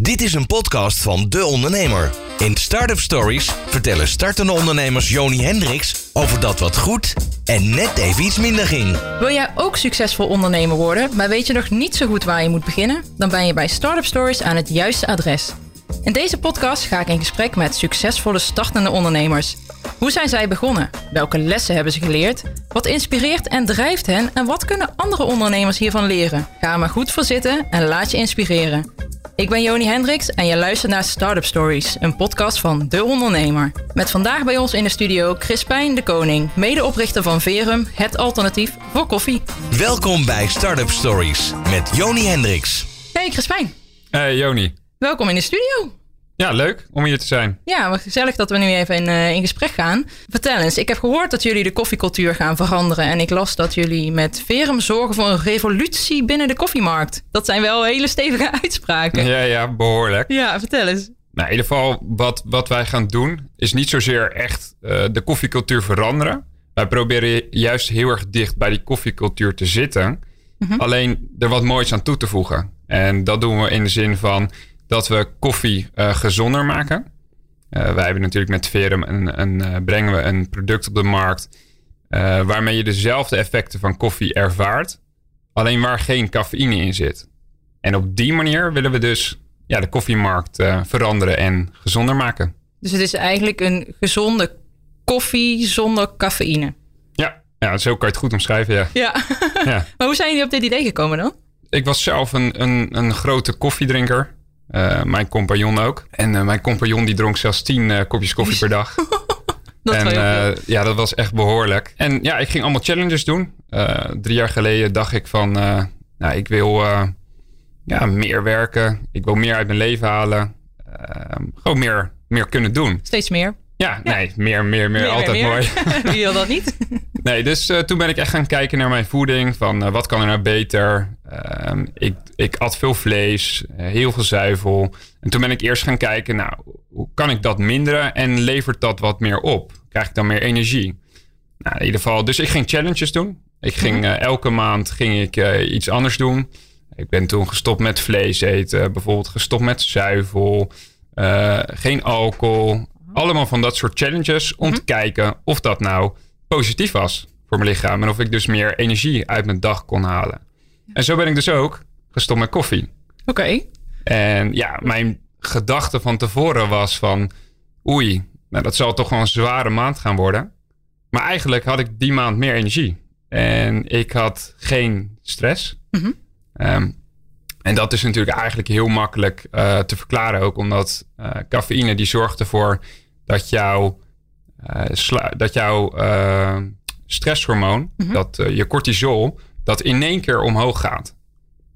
Dit is een podcast van De Ondernemer. In Startup Stories vertellen startende ondernemers Joni Hendricks over dat wat goed en net even iets minder ging. Wil jij ook succesvol ondernemer worden, maar weet je nog niet zo goed waar je moet beginnen? Dan ben je bij Startup Stories aan het juiste adres. In deze podcast ga ik in gesprek met succesvolle startende ondernemers. Hoe zijn zij begonnen? Welke lessen hebben ze geleerd? Wat inspireert en drijft hen? En wat kunnen andere ondernemers hiervan leren? Ga er maar goed voor zitten en laat je inspireren. Ik ben Joni Hendricks en je luistert naar Startup Stories, een podcast van De Ondernemer. Met vandaag bij ons in de studio Crispijn de Koning, medeoprichter van Verum, het alternatief voor koffie. Welkom bij Startup Stories met Joni Hendricks. Hey Crispijn, Hey Joni. welkom in de studio. Ja, leuk om hier te zijn. Ja, wat gezellig dat we nu even in, eh, in gesprek gaan. Vertel eens, ik heb gehoord dat jullie de koffiecultuur gaan veranderen. En ik las dat jullie met Verum zorgen voor een revolutie binnen de koffiemarkt. Dat zijn wel hele stevige uitspraken. Ja, Ja, ja, behoorlijk. vertel eens. Nou, in ieder geval, wat, wat wij gaan doen, is niet zozeer echt eh, de koffiecultuur veranderen. Wij proberen juist heel erg dicht bij die koffiecultuur te zitten. Alleen er wat moois aan toe te voegen. En dat doen we in de zin van dat we koffie eh, gezonder maken. Eh, wij hebben natuurlijk met Verum een, een, eh, brengen we een product op de markt. waarmee je dezelfde effecten van koffie ervaart. Alleen waar geen cafeïne in zit. En op die manier willen we dus ja, de koffiemarkt veranderen en gezonder maken. Dus het is eigenlijk een gezonde koffie zonder cafeïne. Ja, ja zo kan je het goed omschrijven, ja. Ja. ja. maar hoe zijn jullie op dit idee gekomen dan? Ik was zelf een, een, een grote koffiedrinker. Eh, mijn compagnon ook. En eh, mijn compagnon die dronk zelfs tien eh, kopjes koffie per dag. Dat en ja, dat was echt behoorlijk. En ja, ik ging allemaal challenges doen. Drie jaar geleden dacht ik van, nou, ik wil ja, meer werken. Ik wil meer uit mijn leven halen. Gewoon meer, meer kunnen doen. Steeds meer. Ja, nee, meer, meer, meer. Meer, altijd meer. mooi. Wie wil dat niet? Nee, dus eh, toen ben ik echt gaan kijken naar mijn voeding. Van eh, wat kan er nou beter? Ehm, ik, ik at veel vlees, eh, heel veel zuivel. En toen ben ik eerst gaan kijken, nou, hoe kan ik dat minderen? En levert dat wat meer op? Krijg ik dan meer energie? Nou, in ieder geval, dus ik ging challenges doen. Ik ging eh, elke maand ging ik iets anders doen. Ik ben toen gestopt met vlees eten, bijvoorbeeld gestopt met zuivel, geen alcohol. Allemaal van dat soort challenges om te kijken of dat nou positief was voor mijn lichaam. En of ik dus meer energie uit mijn dag kon halen. En zo ben ik dus ook gestopt met koffie. Oké. En ja, mijn gedachte van tevoren was van... Oei, nou dat zal toch wel een zware maand gaan worden. Maar eigenlijk had ik die maand meer energie. En ik had geen stress. Ehm, en dat is natuurlijk eigenlijk heel makkelijk eh, te verklaren ook. Omdat eh, cafeïne die zorgt ervoor dat jouw, eh, sla- dat jouw eh, stresshormoon, dat eh, je cortisol, dat in één keer omhoog gaat.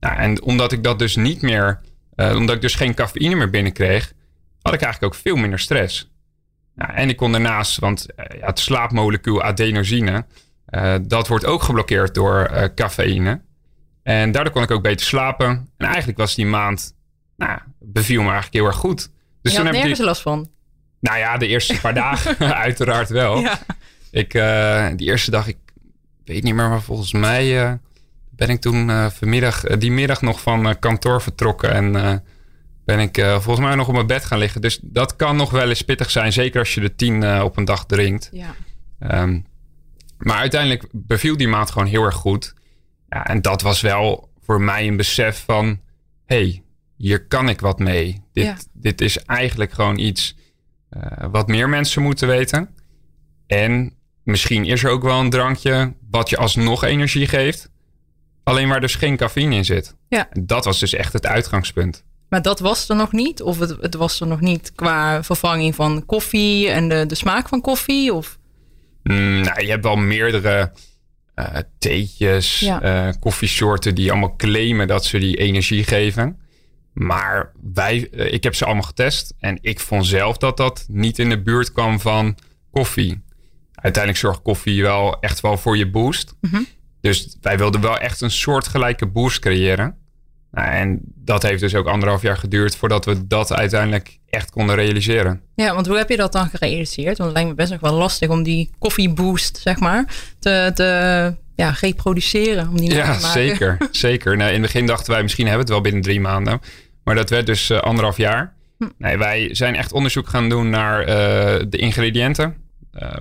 Nou, en omdat ik dat dus niet meer, omdat ik dus geen cafeïne meer binnenkreeg, had ik eigenlijk ook veel minder stress. Nou, en ik kon daarnaast, want ja, het slaapmolecuul adenosine, dat wordt ook geblokkeerd door cafeïne. En daardoor kon ik ook beter slapen. En eigenlijk was die maand, nou, beviel me eigenlijk heel erg goed. Dus je toen had nergens die, last van. Nou ja, de eerste paar dagen uiteraard wel. Ja. Ik, eh, die eerste dag, ik weet niet meer, maar volgens mij eh, ben ik toen eh, vanmiddag, die middag nog van kantoor vertrokken. En ben ik volgens mij nog op mijn bed gaan liggen. Dus dat kan nog wel eens pittig zijn, zeker als je de tien op een dag drinkt. ja. Ehm, maar uiteindelijk beviel die maand gewoon heel erg goed. Ja, en dat was wel voor mij een besef van... hey, hier kan ik wat mee. Dit, Ja. dit is eigenlijk gewoon iets wat meer mensen moeten weten. En misschien is er ook wel een drankje wat je alsnog energie geeft. Alleen waar dus geen cafeïne in zit. Ja. Dat was dus echt het uitgangspunt. Maar dat was er nog niet? Of het, het was er nog niet qua vervanging van koffie en de, de smaak van koffie? Of? Mm, nou, je hebt wel meerdere eh theetjes, Ja. eh, koffiesoorten die allemaal claimen dat ze die energie geven. Maar wij, eh, ik heb ze allemaal getest en ik vond zelf dat dat niet in de buurt kwam van koffie. Uiteindelijk zorgt koffie wel echt wel voor je boost. Dus wij wilden wel echt een soortgelijke boost creëren. Nou, en dat heeft dus ook anderhalf jaar geduurd voordat we dat uiteindelijk echt konden realiseren. Ja, want hoe heb je dat dan gerealiseerd? Want het lijkt me best nog wel lastig om die koffieboost, zeg maar, te, te ja, reproduceren. Om die Ja, te maken. zeker. zeker. Nou, in het begin dachten wij misschien hebben we het wel binnen drie maanden. Maar dat werd dus anderhalf jaar. Hm. Nee, wij zijn echt onderzoek gaan doen naar de ingrediënten.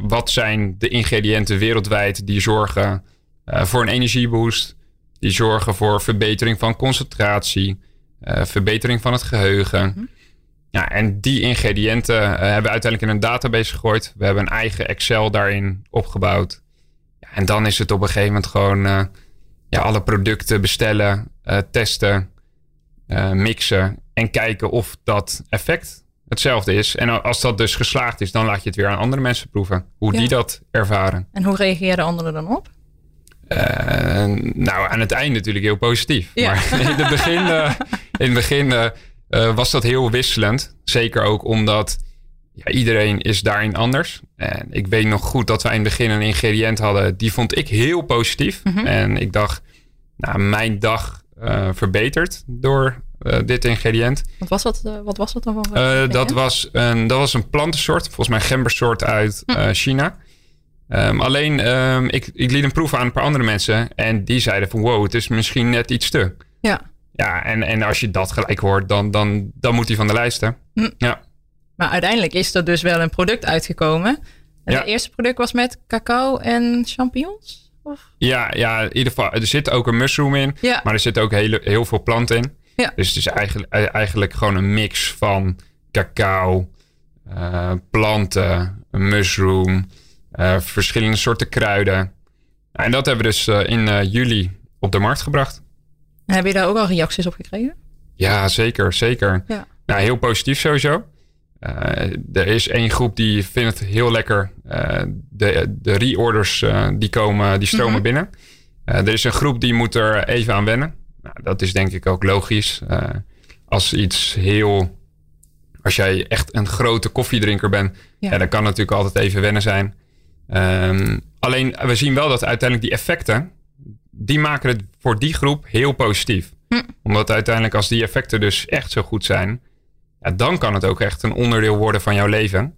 wat zijn de ingrediënten wereldwijd die zorgen voor een energieboost? Die zorgen voor verbetering van concentratie, verbetering van het geheugen. Hm. Ja, en die ingrediënten uh, hebben we uiteindelijk in een database gegooid. We hebben een eigen Excel daarin opgebouwd. En dan is het op een gegeven moment gewoon uh, ja, alle producten bestellen, uh, testen, mixen en kijken of dat effect hetzelfde is. En als dat dus geslaagd is, dan laat je het weer aan andere mensen proeven. Hoe Ja. die dat ervaren. En hoe reageerden anderen dan op? nou, aan het eind natuurlijk heel positief. Ja. Maar in het begin, eh, in het begin eh, eh, was dat heel wisselend. Zeker ook omdat ja, iedereen is daarin anders. En ik weet nog goed dat wij in het begin een ingrediënt hadden. Die vond ik heel positief. Mhm. En ik dacht, nou, mijn dag eh, verbetert door eh, dit ingrediënt. Wat was dat, eh, wat was dat dan voor ingrediënt? dat, was een, dat was een plantensoort, volgens mij gembersoort uit Hm. eh, China. Ehm, alleen, ehm, ik, ik liet hem proeven aan een paar andere mensen. En die zeiden van, wow, het is misschien net iets te. Ja. Ja, en, en als je dat gelijk hoort, dan, dan, dan moet hij van de lijst, hè? Hm. Ja. Maar uiteindelijk is er dus wel een product uitgekomen. Ja. Het eerste product was met cacao en champignons? Of? Ja, ja, in ieder geval, er zit ook een mushroom in. Ja. Maar er zit ook hele, heel veel planten in. Ja. Dus het is eigenlijk, eigenlijk gewoon een mix van cacao, eh, planten, een mushroom, eh, verschillende soorten kruiden. En dat hebben we dus eh, in juli op de markt gebracht. En heb je daar ook al reacties op gekregen? Ja, zeker, zeker. Ja. Nou, heel positief sowieso. Eh, er is één groep die vindt het heel lekker. Eh, de, de reorders eh, die komen, die stromen Mhm. binnen. Er is een groep die moet er even aan wennen. Nou, dat is denk ik ook logisch. Als iets heel... Als jij echt een grote koffiedrinker bent, Ja. ja. dan kan het natuurlijk altijd even wennen zijn. Ehm, alleen, we zien wel dat uiteindelijk die effecten, die maken het voor die groep heel positief. Hm. Omdat uiteindelijk als die effecten dus echt zo goed zijn, ja, dan kan het ook echt een onderdeel worden van jouw leven.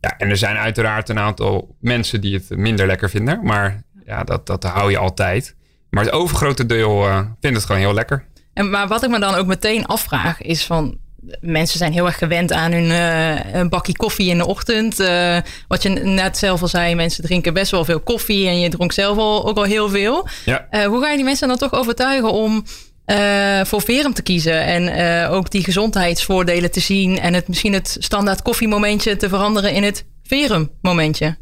Ja, en er zijn uiteraard een aantal mensen die het minder lekker vinden, maar ja, dat, dat hou je altijd. Maar het overgrote deel eh, vindt het gewoon heel lekker. En, maar wat ik me dan ook meteen afvraag is van... Mensen zijn heel erg gewend aan hun eh, een bakje koffie in de ochtend. Eh, wat je net zelf al zei, mensen drinken best wel veel koffie. En je dronk zelf al, ook al heel veel. Ja. Hoe ga je die mensen dan toch overtuigen om eh, voor Verum te kiezen? En eh, ook die gezondheidsvoordelen te zien. En het, misschien het standaard koffiemomentje te veranderen in het Verum momentje.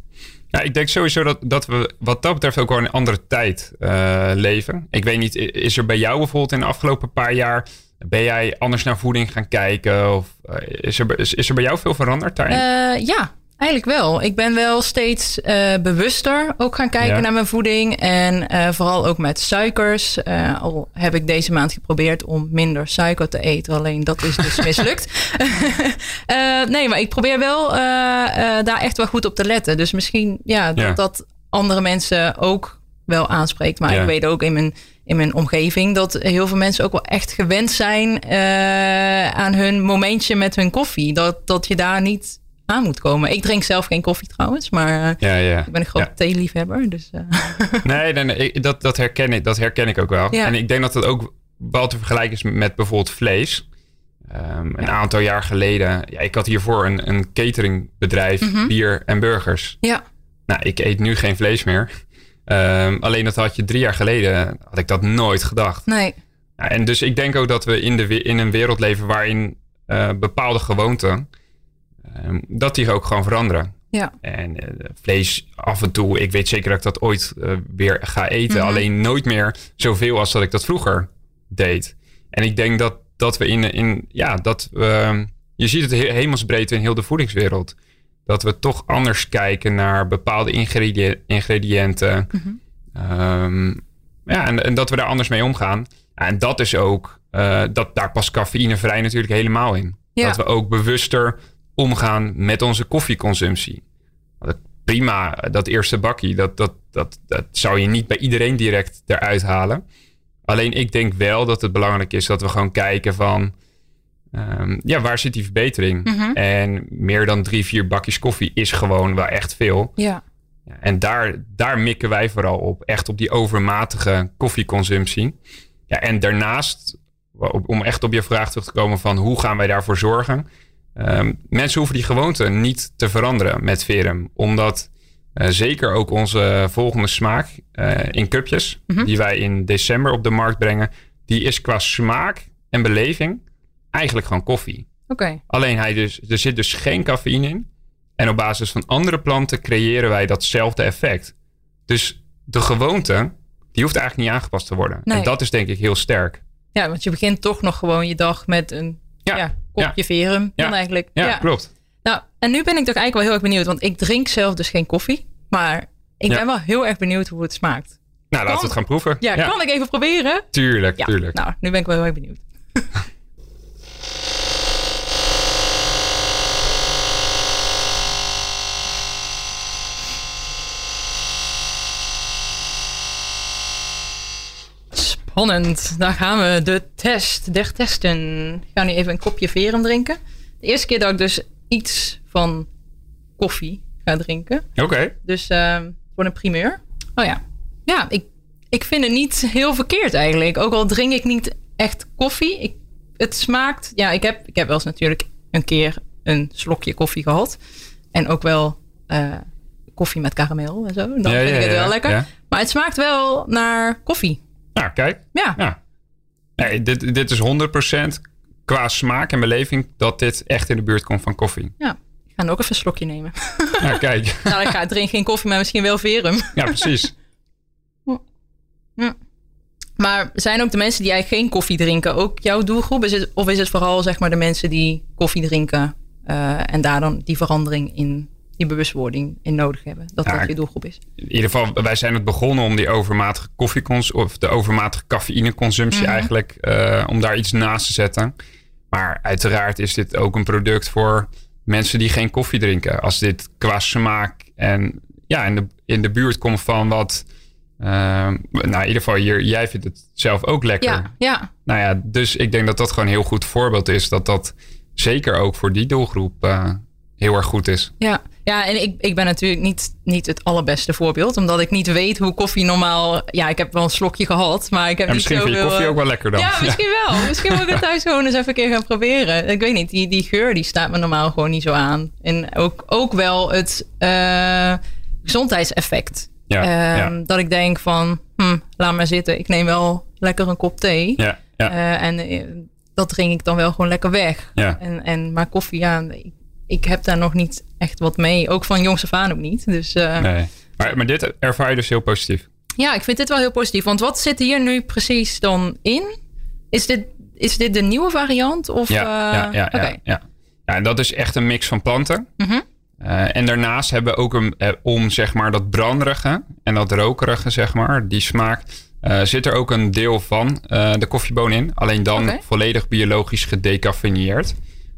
Ja, ik denk sowieso dat, dat we wat dat betreft ook wel in een andere tijd eh, leven. Ik weet niet, is er bij jou bijvoorbeeld in de afgelopen paar jaar... ben jij anders naar voeding gaan kijken? Of is, er, is, is er bij jou veel veranderd daarin? Ja, eigenlijk wel. Ik ben wel steeds eh, bewuster ook gaan kijken Ja. naar mijn voeding. En eh, vooral ook met suikers. Eh, al heb ik deze maand geprobeerd om minder suiker te eten. Alleen dat is dus mislukt. Nee, maar ik probeer wel daar echt wel goed op te letten. Dus misschien ja, dat Ja. dat andere mensen ook wel aanspreekt. Maar Ja. ik weet ook in mijn, in mijn omgeving dat heel veel mensen ook wel echt gewend zijn aan hun momentje met hun koffie. Dat, dat je daar niet aan moet komen. Ik drink zelf geen koffie trouwens, maar eh, ja, ja. ik ben een grote Ja. theeliefhebber. Dus, eh, Nee, nee, nee, ik- dat, dat, herken ik, dat herken ik ook wel. En ik denk dat het ook wel te vergelijken is met bijvoorbeeld vlees. Ehm, een aantal jaar geleden, ja, ik had hiervoor een, een cateringbedrijf, Mhm. bier en burgers. ja, Nou, ik eet nu geen vlees meer. Ehm, alleen dat had je drie jaar geleden, had ik dat nooit gedacht. nee. En dus ik denk ook dat we in, de, in een wereld leven waarin eh, bepaalde gewoonten, ehm, dat die ook gewoon veranderen. Ja. En eh, vlees af en toe, ik weet zeker dat ik dat ooit eh, weer ga eten. Mhm. Alleen nooit meer zoveel als dat ik dat vroeger deed. En ik denk dat, dat we in, in ja, dat we, je ziet het he- hemelsbreed in heel de voedingswereld. Dat we toch anders kijken naar bepaalde ingrediënten. Ehm, ja, en, en dat we daar anders mee omgaan. En dat is ook, eh, dat, daar past cafeïnevrij natuurlijk helemaal in. Ja. Dat we ook bewuster omgaan met onze koffieconsumptie. Prima, dat eerste bakkie, dat, dat, dat, dat zou je niet bij iedereen direct eruit halen. Alleen ik denk wel dat het belangrijk is dat we gewoon kijken van... ehm, ja, waar zit die verbetering? Mhm. En meer dan drie, vier bakjes koffie is gewoon wel echt veel. Ja, en daar, daar mikken wij vooral op. Echt op die overmatige koffieconsumptie. Ja, en daarnaast om echt op je vraag terug te komen van hoe gaan wij daarvoor zorgen. Ehm, mensen hoeven die gewoonte niet te veranderen met Verum. Omdat uh, zeker ook onze volgende smaak uh, in cupjes, Mhm. die wij in december op de markt brengen, die is qua smaak en beleving eigenlijk gewoon koffie. Oké. Alleen hij dus, er zit dus geen cafeïne in. En op basis van andere planten creëren wij datzelfde effect. Dus de gewoonte, die hoeft eigenlijk niet aangepast te worden. Nee. En dat is denk ik heel sterk. Ja, want je begint toch nog gewoon je dag met een Ja, ja, kopje verum. Ja. Dan eigenlijk. Ja, klopt. Nou, en nu ben ik toch eigenlijk wel heel erg benieuwd. Want ik drink zelf dus geen koffie. Maar ik ben wel heel erg benieuwd hoe het smaakt. Nou, laten we het gaan proeven. Ja, kan ik even proberen? Tuurlijk, tuurlijk. nou, nu ben ik wel heel erg benieuwd. Spannend. Daar gaan we. De test der testen. Ik ga nu even een kopje verum drinken. De eerste keer dat ik dus iets van koffie ga drinken. Oké. Dus ehm voor een primeur. Oh ja. Ja, ik, ik vind het niet heel verkeerd eigenlijk. Ook al drink ik niet echt koffie. Ik, het smaakt... Ja, ik heb, ik heb wel eens natuurlijk een keer een slokje koffie gehad. En ook wel eh, koffie met karamel en zo. Dan Ja, vind ja, ik het ja, wel lekker. ja. Maar het smaakt wel naar koffie. Nou, kijk. Ja. Ja. Nee, dit, dit is 100% qua smaak en beleving dat dit echt in de buurt komt van koffie. ja. Ik ga ook even een slokje nemen. Ja, kijk. nou, ik ga drink geen koffie, maar misschien wel verum. Ja, precies. Maar zijn ook de mensen die eigenlijk geen koffie drinken ook jouw doelgroep? Is het, of is het vooral zeg maar de mensen die koffie drinken eh, en daar dan die verandering in, die bewustwording in nodig hebben? Dat Ja, dat je doelgroep is. In ieder geval, wij zijn het begonnen om die overmatige koffiecons of de overmatige cafeïneconsumptie Mhm. eigenlijk, eh, om daar iets naast te zetten. Maar uiteraard is dit ook een product voor mensen die geen koffie drinken. Als dit qua smaak en ja, in de, in de buurt komt van wat. eh, nou, in ieder geval, hier, jij vindt het zelf ook lekker. Ja, ja, Nou ja, dus ik denk dat dat gewoon een heel goed voorbeeld is. Dat dat zeker ook voor die doelgroep eh, heel erg goed is. ja. Ja, en ik, ik ben natuurlijk niet, niet het allerbeste voorbeeld, omdat ik niet weet hoe koffie normaal. Ja, ik heb wel een slokje gehad, maar ik heb En niet misschien vind je koffie eh, ook wel lekker dan. Ja, misschien wel. Misschien moet ik het thuis gewoon eens even een keer gaan proberen. Ik weet niet, die, die geur die staat me normaal gewoon niet zo aan. En ook, ook wel het eh, gezondheidseffect. Ja, Ehm, ja. Dat ik denk van, hm, laat maar zitten. Ik neem wel lekker een kop thee. Ja, ja, Eh, en dat drink ik dan wel gewoon lekker weg. ja. En, en, maar koffie, ja, ik, ik heb daar nog niet echt wat mee. Ook van jongs af aan ook niet. Dus eh, Nee. Maar, maar dit ervaar je dus heel positief. ja, ik vind dit wel heel positief. Want wat zit hier nu precies dan in? Is dit, is dit de nieuwe variant? Of, Ja, eh, ja, ja, ja, ja. en dat is echt een mix van planten. Mhm. Eh, en daarnaast hebben we ook een, eh, om zeg maar dat branderige en dat rokerige, zeg maar, die smaak, zit er ook een deel van de koffieboon in. Alleen dan volledig biologisch gedecaffeineerd.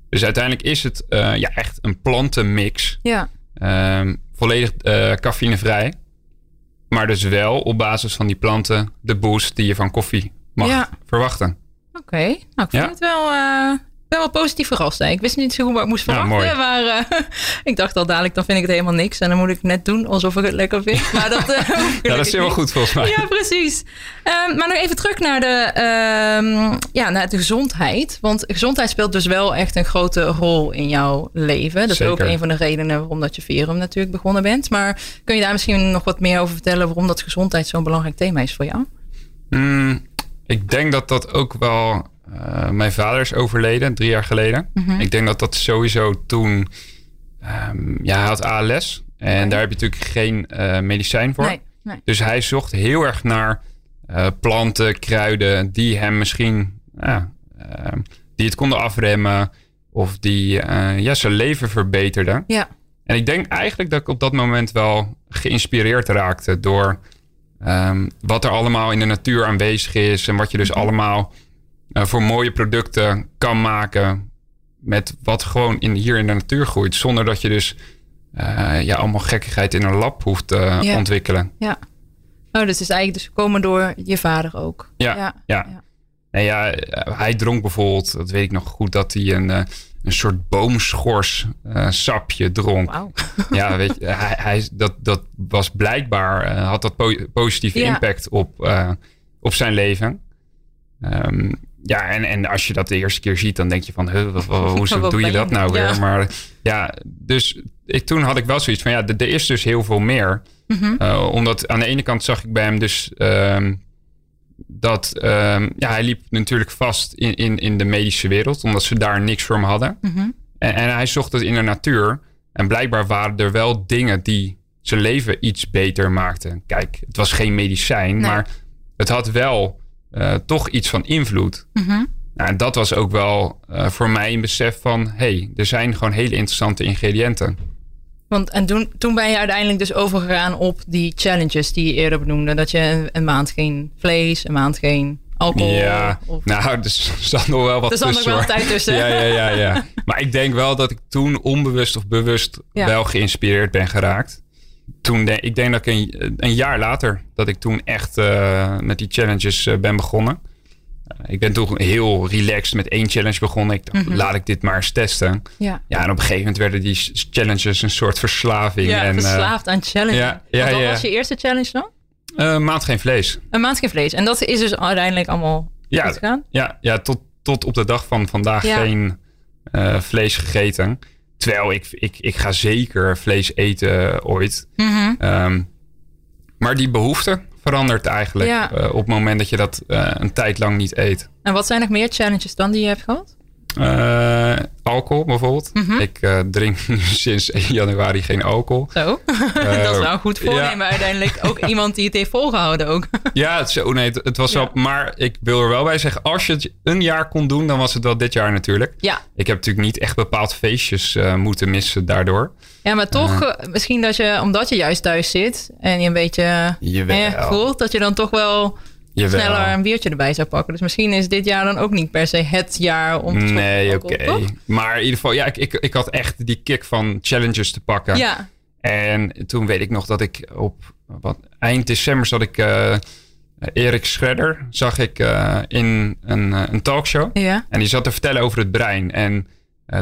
Dus uiteindelijk is het eh, ja, echt een plantenmix. Ja, Ehm, volledig eh cafeïnevrij. Maar dus wel op basis van die planten de boost die je van koffie mag Ja. verwachten. oké. Nou, ik vind Ja. het wel, eh, ben wel positief verrast. hè. Ik wist niet zo goed wat ik moest verwachten. maar eh, ik dacht al dadelijk, dan vind ik het helemaal niks. En dan moet ik net doen alsof ik het lekker vind. Maar dat, eh, Ja, dat is helemaal goed volgens mij. Ja, precies. Ehm, maar nog even terug naar de, ehm, ja, naar de gezondheid. Want gezondheid speelt dus wel echt een grote rol in jouw leven. Dat is Zeker. ook een van de redenen waarom dat je Verum natuurlijk begonnen bent. Maar kun je daar misschien nog wat meer over vertellen... waarom dat gezondheid zo'n belangrijk thema is voor jou? Mm, ik denk dat dat ook wel. Eh, mijn vader is overleden drie jaar geleden. Mhm. Ik denk dat dat sowieso toen. ehm, ja, hij had ALS. En daar heb je natuurlijk geen eh, medicijn voor. Nee, nee. Dus hij zocht heel erg naar eh, planten, kruiden die hem misschien. ehm, die het konden afremmen. Of die ja, zijn leven verbeterden. Ja, En ik denk eigenlijk dat ik op dat moment wel geïnspireerd raakte door ehm, wat er allemaal in de natuur aanwezig is. En wat je dus allemaal eh, voor mooie producten kan maken. Met wat gewoon in, hier in de natuur groeit. Zonder dat je dus eh, ja, allemaal gekkigheid in een lab hoeft te Ja. ontwikkelen. ja. Oh, dus is eigenlijk dus gekomen door je vader ook. Ja, ja. ja. Ja, eh, hij dronk bijvoorbeeld, dat weet ik nog goed, dat hij een, eh, een soort boomschors eh, sapje dronk. Ja, weet je, hij, hij, dat, dat was blijkbaar, eh, had dat po- positieve Ja. impact op, eh, op zijn leven. Ehm, ja, en, en als je dat de eerste keer ziet, dan denk je van, huh, hoe doe je dat nou weer? Ja. Maar ja, dus ik, toen had ik wel zoiets van, ja, er is dus heel veel meer. Mhm. Eh, omdat aan de ene kant zag ik bij hem dus ehm, dat, ehm, ja, hij liep natuurlijk vast in, in, in de medische wereld, omdat ze daar niks voor hem hadden. Mhm. En, en hij zocht het in de natuur. En blijkbaar waren er wel dingen die zijn leven iets beter maakten. Kijk, het was geen medicijn, Nee. maar het had wel eh, toch iets van invloed. Mhm. Nou, en dat was ook wel eh, voor mij een besef van... hé, hey, er zijn gewoon hele interessante ingrediënten. Want en toen, toen ben je uiteindelijk dus overgegaan op die challenges die je eerder benoemde. Dat je een, een maand geen vlees, een maand geen alcohol. ja, of, nou, er zat nog wel wat er zat nog tussen wel tijd tussen. Ja, ja, ja, ja. Maar ik denk wel dat ik toen onbewust of bewust Ja. wel geïnspireerd ben geraakt. Toen ik denk dat ik een, een jaar later, dat ik toen echt eh, met die challenges eh, ben begonnen. Eh, ik ben toen heel relaxed met één challenge begonnen. Ik dacht, Mhm. laat ik dit maar eens testen. ja. Ja, en op een gegeven moment werden die challenges een soort verslaving. Ja, en, verslaafd aan challenge. ja, ja, wat ja. was je eerste challenge dan? een maand geen vlees. Een maand geen vlees. En dat is dus uiteindelijk allemaal Ja, goed gegaan? Ja, ja tot, tot op de dag van vandaag geen vlees gegeten. Terwijl ik, ik, ik ga zeker vlees eten ooit. Mhm. Ehm, maar die behoefte verandert eigenlijk Ja. eh, op het moment dat je dat eh, een tijd lang niet eet. En wat zijn nog meer challenges dan die je hebt gehad? Eh, alcohol bijvoorbeeld. Mhm. Ik eh, drink sinds 1 januari geen alcohol. Zo. dat is wel een goed voornemen ja. uiteindelijk. Ook iemand die het heeft volgehouden ook. Ja, het, zo, nee, het, het was Ja. wel. Maar ik wil er wel bij zeggen, als je het een jaar kon doen, dan was het wel dit jaar natuurlijk. Ja. Ik heb natuurlijk niet echt bepaald feestjes moeten missen daardoor. Ja, maar toch, misschien dat je, omdat je juist thuis zit en je een beetje eh, voelt, dat je dan toch wel Jawel. sneller een biertje erbij zou pakken. Dus misschien is dit jaar dan ook niet per se het jaar om te Nee, oké. Maar in ieder geval, ja, ik, ik, ik had echt die kick van challenges te pakken. Ja. En toen weet ik nog dat ik op wat, eind december zat ik eh Erik Schredder, zag ik eh, in een, eh, een talkshow. Ja. En die zat te vertellen over het brein. En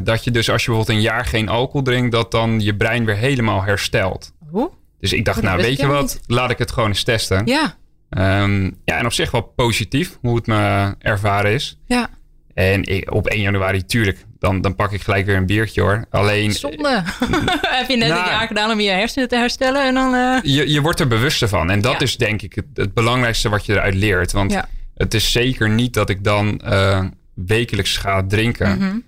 dat je dus als je bijvoorbeeld een jaar geen alcohol drinkt, dat dan je brein weer helemaal herstelt. Hoe? Dus ik dacht, Oh, dat nou weet je wat, laat ik het gewoon eens testen. Ja. Ehm, ja, en op zich wel positief hoe het me ervaren is. Ja. En ik- op 1 januari, tuurlijk, dan, dan pak ik gelijk weer een biertje hoor. Alleen, Zonde. Heb je net Nou. een jaar gedaan om je hersenen te herstellen en dan... eh, je, je wordt er bewuster van. En dat Ja. is denk ik het, het belangrijkste wat je eruit leert. Want Ja. het is zeker niet dat ik dan eh, wekelijks ga drinken. mhm.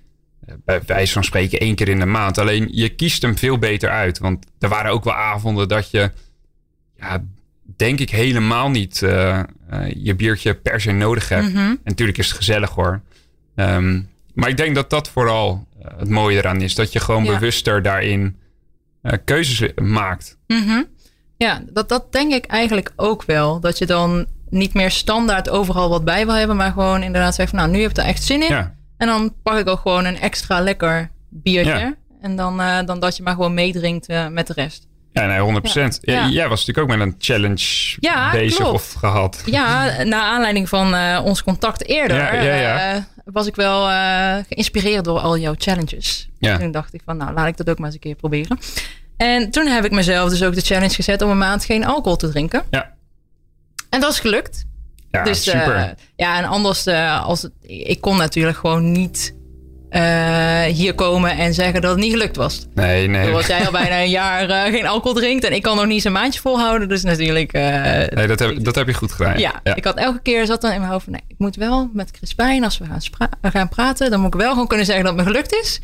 Eh, Bij wijze van spreken één keer in de maand. Alleen je kiest hem veel beter uit. Want er waren ook wel avonden dat je, ja, denk ik helemaal niet eh, je biertje per se nodig hebt. Mhm. En natuurlijk is het gezellig hoor. Ehm, maar ik denk dat dat vooral eh, het mooie eraan is. Dat je gewoon Ja. bewuster daarin keuzes maakt. Mhm. Ja, dat, dat denk ik eigenlijk ook wel. Dat je dan niet meer standaard overal wat bij wil hebben, maar gewoon inderdaad zegt van nou, nu heb ik er echt zin in. Ja, En dan pak ik ook gewoon een extra lekker biertje. Ja. En dan, dan dat je maar gewoon meedrinkt met de rest. Ja nee, 100%. Ja. Ja, Jij was natuurlijk ook met een challenge Ja, bezig klopt. of gehad. Ja, naar aanleiding van eh, ons contact eerder Ja, eh, was ik wel eh, geïnspireerd door al jouw challenges. Ja. Toen dacht ik van nou, laat ik dat ook maar eens een keer proberen. En toen heb ik mezelf dus ook de challenge gezet om een maand geen alcohol te drinken. Ja. En dat is gelukt. Ja, dus super. ja, en anders, als ik kon natuurlijk gewoon niet eh, hier komen en zeggen dat het niet gelukt was. nee, nee. Zoals jij al bijna een jaar eh, geen alcohol drinkt en ik kan nog niet eens een maandje volhouden. Dus natuurlijk. eh, Nee, dat heb, dat heb je goed gedaan. ja, ik had elke keer zat dan in mijn hoofd van nee, ik moet wel met Chris Pijn, als we gaan, gaan praten, dan moet ik wel gewoon kunnen zeggen dat het me gelukt is.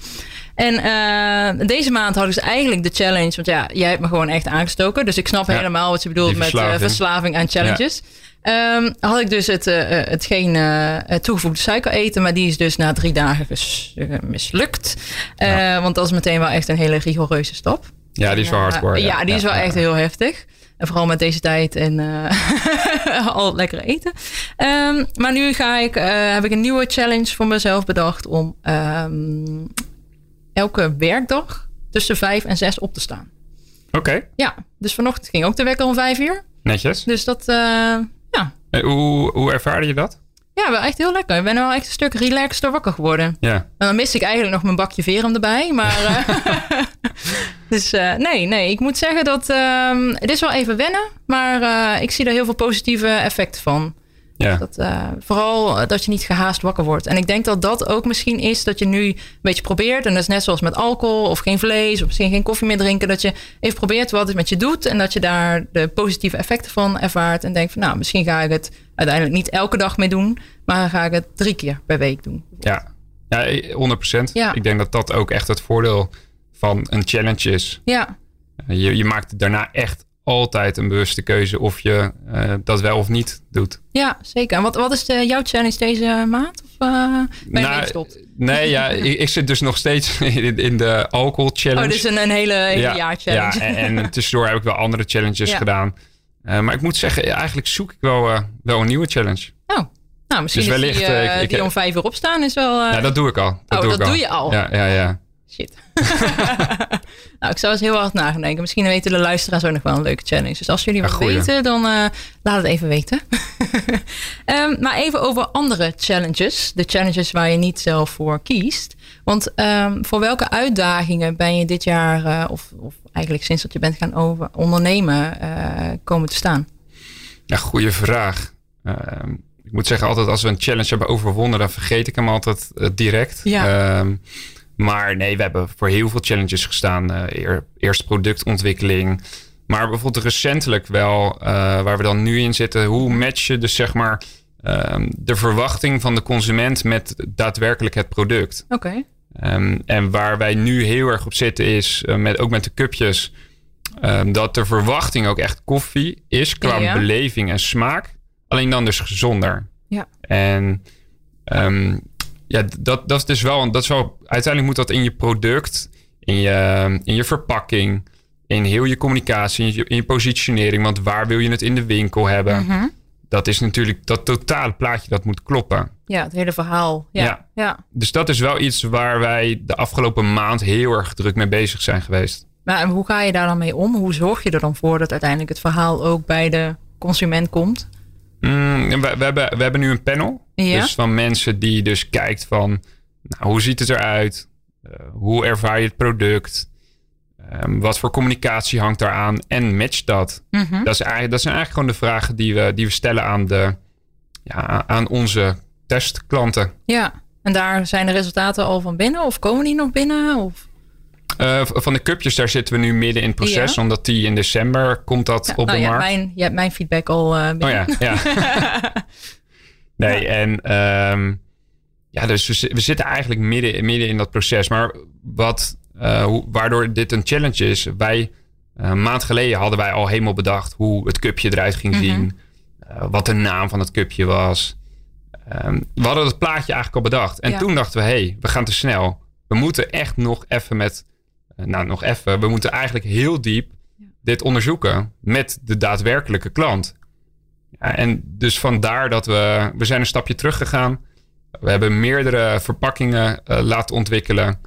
En deze maand had ik dus eigenlijk de challenge, want ja, jij hebt me gewoon echt aangestoken. Dus ik snap Ja, helemaal wat je bedoelt met verslaving. verslaving aan challenges. Ehm, had ik dus het, eh, eh, het geen eh, eh, toegevoegde suiker eten, maar die is dus na drie dagen eh, mislukt. Want dat is meteen wel echt een hele rigoureuze stap. Ja, die is wel hardcore. Ja, die is wel echt heel heftig. En vooral met deze tijd en al het lekkere eten. Ehm, maar nu ga ik, heb ik een nieuwe challenge voor mezelf bedacht om ehm, elke werkdag tussen vijf en zes op te staan. Oké, Ja, dus vanochtend ging ook de wekker om vijf uur. netjes. Dus dat, ja. Hoe, hoe ervaarde je dat? ja, wel echt heel lekker. Ik ben wel echt een stuk relaxter wakker geworden. Ja, En dan miste ik eigenlijk nog mijn bakje verum erbij. Maar, eh, dus eh, nee, nee, ik moet zeggen dat ehm, het is wel even wennen. Maar eh, ik zie er heel veel positieve effecten van. Ja. Dat, uh, vooral dat je niet gehaast wakker wordt. En ik denk dat dat ook misschien is dat je nu een beetje probeert. En dat is net zoals met alcohol of geen vlees of misschien geen koffie meer drinken. Dat je even probeert wat het met je doet. En dat je daar de positieve effecten van ervaart. En denkt van nou, misschien ga ik het uiteindelijk niet elke dag mee doen. Maar ga ik het drie keer per week doen. Ja, ja 100%. Ja. Ik denk dat dat ook echt het voordeel van een challenge is. Ja. Je, je maakt daarna echt altijd een bewuste keuze of je uh, dat wel of niet doet. Ja, zeker. En wat, wat is de, jouw challenge deze maand? Of uh, ben je nou, Nee, ja, ik, ik, zit dus nog steeds in, in de alcohol challenge. Oh, dus een, een hele, hele ja, jaar challenge. Ja, en, en, tussendoor heb ik wel andere challenges ja. gedaan. Uh, maar ik moet zeggen, eigenlijk zoek ik wel, wel een nieuwe challenge. Oh, nou misschien dus wellicht, is die, ik, die om vijf uur opstaan is wel... Ja, dat doe ik al. Dat oh, doe dat doe je al? Ja, ja, ja. Shit. nou, ik zou eens heel hard nadenken. Misschien weten de luisteraars ook nog wel een leuke challenge. Dus als jullie wat weten, dan uh, laat het even weten. um, maar even over andere challenges. De challenges waar je niet zelf voor kiest. Want um, voor welke uitdagingen ben je dit jaar, uh, of, of, eigenlijk sinds dat je bent gaan over ondernemen, uh, komen te staan? Ja, goede vraag. ik moet zeggen, altijd als we een challenge hebben overwonnen, dan vergeet ik hem altijd direct. Ja. Um, maar nee, we hebben voor heel veel challenges gestaan. Uh, eerst productontwikkeling. Maar bijvoorbeeld recentelijk wel, uh, waar we dan nu in zitten. Hoe match je dus zeg maar um, de verwachting van de consument met daadwerkelijk het product? Oké. Okay. Um, en waar wij nu heel erg op zitten is, uh, met, ook met de cupjes, um, dat de verwachting ook echt koffie is qua ja. beleving en smaak. Alleen dan dus gezonder. Ja. En ja, dat, dat is dus wel, dat is wel, uiteindelijk moet dat in je product, in je, in je verpakking, in heel je communicatie, in je, in je positionering. Want waar wil je het in de winkel hebben? Mm -hmm. Dat is natuurlijk dat totale plaatje dat moet kloppen. Ja, het hele verhaal. Ja, ja. ja. Dus dat is wel iets waar wij de afgelopen maand heel erg druk mee bezig zijn geweest. Maar hoe ga je daar dan mee om? Hoe zorg je er dan voor dat uiteindelijk het verhaal ook bij de consument komt? Mm, we, we, hebben, we hebben nu een panel. Ja? Dus van mensen die dus kijkt van... Nou, hoe ziet het eruit? Uh, hoe ervaar je het product? Um, wat voor communicatie hangt daaraan? En matcht dat? Mm -hmm. dat, is eigenlijk, dat zijn eigenlijk gewoon de vragen die we, die we stellen aan, de, ja, aan onze testklanten. Ja, en daar zijn de resultaten al van binnen? Of komen die nog binnen? Of... Uh, van de cupjes, daar zitten we nu midden in het proces. Ja. Omdat die in december komt dat ja, op nou de ja, markt. Mijn, je hebt mijn feedback al uh, binnen. Oh ja, ja. nee, ja. en um, ja, dus we, we, zitten eigenlijk midden, midden in dat proces. Maar wat, uh, hoe, waardoor dit een challenge is. Wij, een maand geleden hadden wij al helemaal bedacht hoe het cupje eruit ging Mhm. zien. -hmm. wat de naam van het cupje was. Um, we hadden het plaatje eigenlijk al bedacht. En Ja. toen dachten we, hé, hey, we gaan te snel. We moeten echt nog even met nou, nog even. We moeten eigenlijk heel diep dit onderzoeken met de daadwerkelijke klant. En dus vandaar dat we, we zijn een stapje teruggegaan. We hebben meerdere verpakkingen uh, laten ontwikkelen.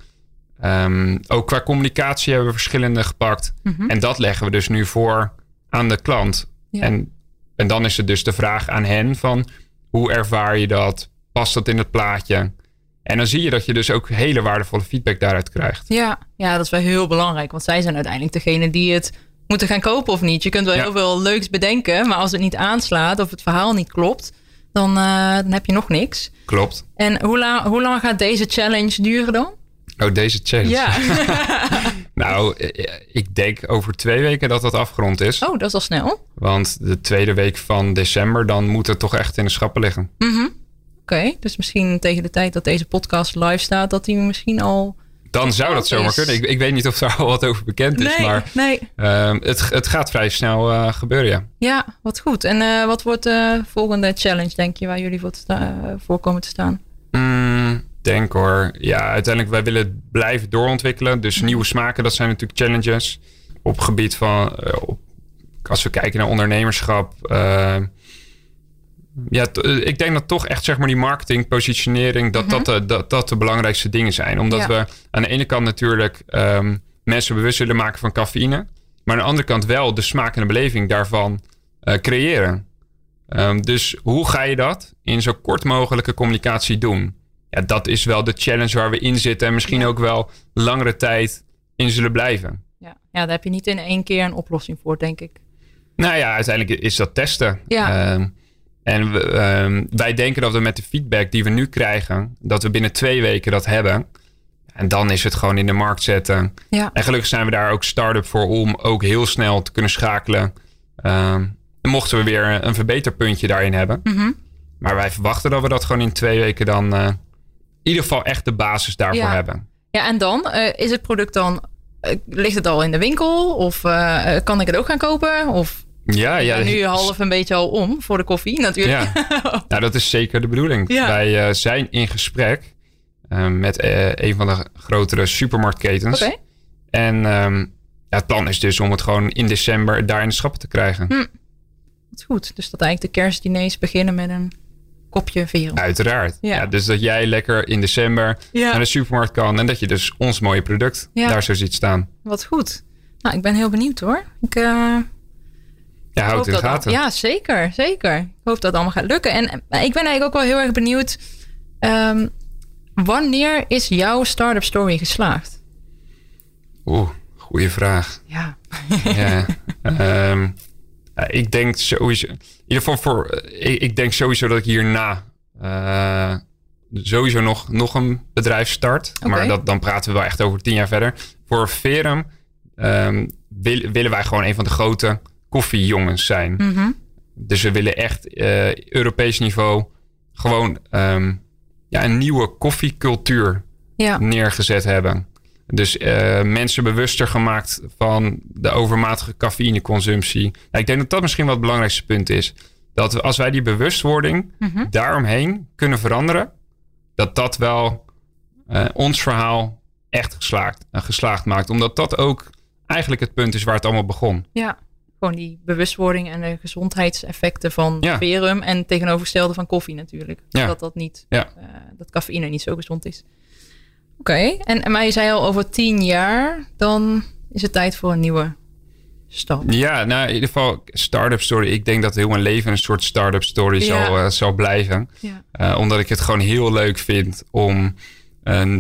Um, ook qua communicatie hebben we verschillende gepakt. Mhm. En dat leggen we dus nu voor aan de klant. Ja. En, en dan is het dus de vraag aan hen van hoe ervaar je dat? Past dat in het plaatje? En dan zie je dat je dus ook hele waardevolle feedback daaruit krijgt. Ja, ja, dat is wel heel belangrijk. Want zij zijn uiteindelijk degene die het moeten gaan kopen of niet. Je kunt wel Ja. heel veel leuks bedenken. Maar als het niet aanslaat of het verhaal niet klopt. Dan, uh, dan heb je nog niks. Klopt. En hoe, la hoe lang gaat deze challenge duren dan? Oh, deze challenge. Ja. nou, eh, ik denk over twee weken dat dat afgerond is. Oh, dat is al snel. Want de tweede week van december, dan moet het toch echt in de schappen liggen. Mm -hmm. Oké, okay, dus misschien tegen de tijd dat deze podcast live staat, dat die misschien al. Dan zou dat zomaar kunnen. Ik, ik, weet niet of daar al wat over bekend is, nee, maar nee. Uh, het, het gaat vrij snel uh, gebeuren, ja. Ja, wat goed. En uh, wat wordt de volgende challenge, denk je, waar jullie voor, voor komen te staan? Mm, denk hoor. Ja, uiteindelijk, wij willen blijven doorontwikkelen. Dus nieuwe smaken, dat zijn natuurlijk challenges. Op gebied van, eh, op, als we kijken naar ondernemerschap. Ja, ik denk dat toch echt zeg maar die marketing, positionering, dat, mm -hmm. dat, de, dat, dat de belangrijkste dingen zijn. Omdat ja. we aan de ene kant natuurlijk um, mensen bewust willen maken van cafeïne. Maar aan de andere kant wel de smaak en de beleving daarvan uh, creëren. Um, dus hoe ga je dat in zo kort mogelijke communicatie doen? Ja, dat is wel de challenge waar we in zitten. En misschien ja. ook wel langere tijd in zullen blijven. Ja. ja, daar heb je niet in één keer een oplossing voor, denk ik. Nou ja, uiteindelijk is dat testen. Ja. Um, En we, ehm, wij denken dat we met de feedback die we nu krijgen, dat we binnen twee weken dat hebben. En dan is het gewoon in de markt zetten. Ja. En gelukkig zijn we daar ook start-up voor om ook heel snel te kunnen schakelen. Ehm, mochten we weer een verbeterpuntje daarin hebben. Mhm. Maar wij verwachten dat we dat gewoon in twee weken dan eh, in ieder geval echt de basis daarvoor Ja. hebben. Ja, en dan eh, is het product dan. eh, ligt het al in de winkel? Of kan ik het ook gaan kopen? Of Ja, ja, nu half een beetje al om voor de koffie natuurlijk. Ja. nou, dat is zeker de bedoeling. Ja. Wij eh, zijn in gesprek eh, met eh, een van de grotere supermarktketens. Oké. En ehm, ja, het plan is dus om het gewoon in december daar in de schappen te krijgen. Hm. Dat is goed. Dus dat eigenlijk de kerstdiners beginnen met een kopje verum. Uiteraard. Ja. Ja. dus dat jij lekker in december Ja. naar de supermarkt kan. En dat je dus ons mooie product Ja. daar zo ziet staan. Wat goed. Nou, ik ben heel benieuwd hoor. Ik, eh, Ja, houdt in dat gaten. Ja, zeker, zeker. Ik hoop dat het allemaal gaat lukken. En ik ben eigenlijk ook wel heel erg benieuwd. ehm, wanneer is jouw start-up story geslaagd? Oeh, goede vraag. Ja. ja. Ehm, ja, ik denk sowieso. In ieder geval voor. eh, Ik, ik denk sowieso dat ik hierna. eh, sowieso nog, nog een bedrijf start. Maar dat, dan praten we wel echt over tien jaar verder. Voor Verum wil- willen wij gewoon een van de grote koffiejongens zijn. Mhm. Dus we willen echt eh, Europees niveau. gewoon ehm, ja, een nieuwe koffiecultuur Ja. neergezet hebben. Dus eh, mensen bewuster gemaakt van de overmatige cafeïneconsumptie. Nou, ik denk dat dat misschien wel het belangrijkste punt is. Dat als wij die bewustwording Mhm. daaromheen kunnen veranderen, dat dat wel eh, ons verhaal echt geslaagd, geslaagd maakt. Omdat dat ook eigenlijk het punt is waar het allemaal begon. Ja, gewoon die bewustwording en de gezondheidseffecten van Ja. verum en tegenovergestelde van koffie natuurlijk. Ja. Dat dat niet, Ja. eh, dat cafeïne niet zo gezond is. Oké, en, en maar je zei al over tien jaar, dan is het tijd voor een nieuwe stap. Ja, nou in ieder geval start-up story. Ik denk dat heel mijn leven een soort start-up story zal, eh, zal blijven. Eh, omdat ik het gewoon heel leuk vind om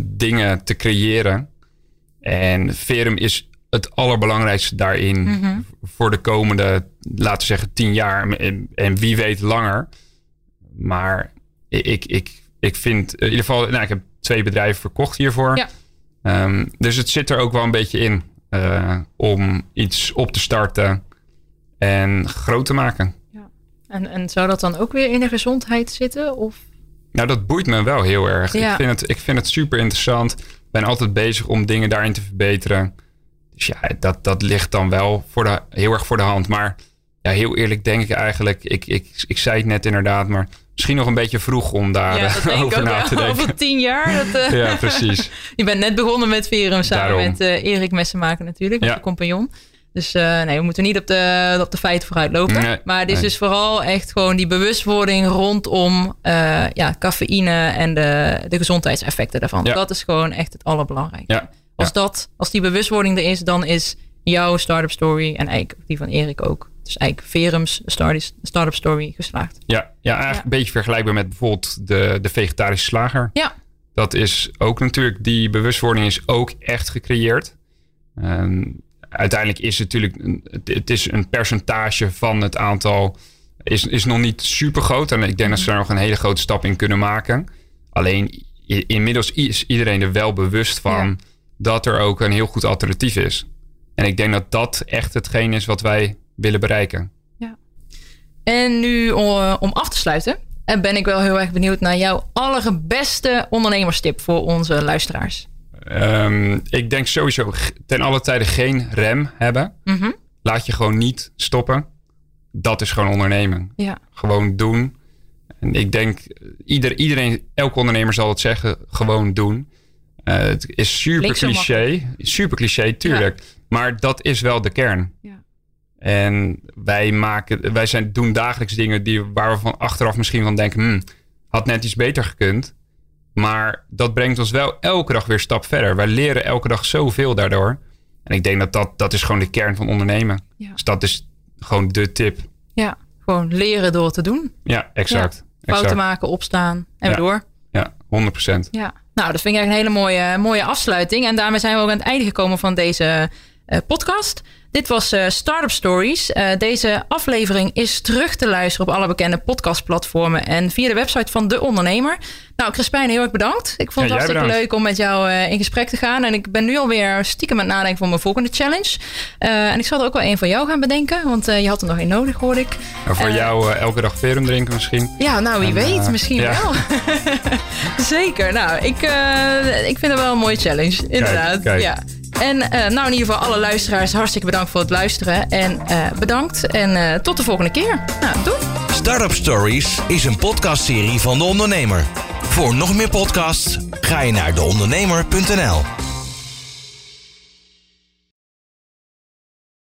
dingen te creëren. En Verum is het allerbelangrijkste daarin Mhm. voor de komende, laten we zeggen, tien jaar. En, en wie weet langer. Maar ik, ik, ik vind, in ieder geval, nou, ik heb twee bedrijven verkocht hiervoor. Ja. Ehm, dus het zit er ook wel een beetje in eh, om iets op te starten en groot te maken. En, en zou dat dan ook weer in de gezondheid zitten? Of? Nou, dat boeit me wel heel erg. Ja. Ik, vind het, ik vind het super interessant. Ik ben altijd bezig om dingen daarin te verbeteren. Dus ja, dat, dat ligt dan wel voor de, heel erg voor de hand. Maar ja, heel eerlijk denk ik eigenlijk... Ik, ik, ik zei het net inderdaad, maar misschien nog een beetje vroeg om daar ja, ik over na te denken. Over tien jaar. Dat, eh, Ja, precies. je bent net begonnen met verum samen Daarom. met eh, Erik Messenmaker natuurlijk, met Ja. je compagnon. Dus eh, nee, we moeten niet op de, op de feiten vooruit lopen. Nee, maar het is nee. dus vooral echt gewoon die bewustwording rondom eh, ja, cafeïne en de, de gezondheidseffecten daarvan. Ja. Dat is gewoon echt het allerbelangrijkste. Ja, Als, dat, als die bewustwording er is, dan is jouw start-up story en eigenlijk die van Erik ook. Dus eigenlijk Verum's start- start-up story geslaagd. Ja, ja eigenlijk Ja. een beetje vergelijkbaar met bijvoorbeeld de, de vegetarische slager. Ja, Dat is ook natuurlijk, die bewustwording is ook echt gecreëerd. Ehm, uiteindelijk is het natuurlijk, een- het, is een percentage van het aantal, is, is nog niet super groot. En ik denk dat ze daar nog een hele grote stap in kunnen maken. Alleen inmiddels is iedereen er wel bewust van Ja. Dat er ook een heel goed alternatief is. En ik denk dat dat echt hetgeen is wat wij willen bereiken. En nu eh, om af te sluiten, eh, ben ik wel heel erg benieuwd naar jouw allerbeste ondernemerstip voor onze luisteraars. Ehm, ik denk sowieso ten alle tijde geen rem hebben. Mhm. Laat je gewoon niet stoppen. Dat is gewoon ondernemen. Ja, Gewoon doen. En ik denk, eh, ieder, iedereen, elke ondernemer zal het zeggen, gewoon doen. Eh, het is super cliché. Super cliché, tuurlijk. Maar dat is wel de kern. ja. En wij, maken, wij zijn, doen dagelijks dingen die, waar we van achteraf misschien van denken... Hmm, had net iets beter gekund. Maar dat brengt ons wel elke dag weer een stap verder. Wij leren elke dag zoveel daardoor. En ik denk dat dat, dat is gewoon de kern van ondernemen. Ja. Dus dat is gewoon de tip. ja, gewoon leren door te doen. Ja, exact. Fouten exact. maken, opstaan en weer Ja. door. Ja, 100%. Ja, nou, dat vind ik eigenlijk een hele mooie, mooie afsluiting. En daarmee zijn we ook aan het einde gekomen van deze podcast. Dit was uh, Startup Stories. Uh, deze aflevering is terug te luisteren op alle bekende podcastplatformen en via de website van De Ondernemer. Nou, Crispijn, heel erg bedankt. Ik vond het ja, hartstikke leuk om met jou in gesprek te gaan. En ik ben nu alweer stiekem aan het nadenken voor mijn volgende challenge. en ik zal er ook wel een van jou gaan bedenken, want je had er nog één nodig, hoorde ik. En voor jou elke dag verum drinken misschien? Ja, nou wie weet, misschien wel. Zeker. Nou, ik, ik vind het wel een mooie challenge, inderdaad. Kijk, kijk. Ja. En uh, nou, in ieder geval alle luisteraars, hartstikke bedankt voor het luisteren. En uh, bedankt en uh, tot de volgende keer. Nou, doei. Startup Stories is een podcastserie van De Ondernemer. Voor nog meer podcasts ga je naar deondernemer.nl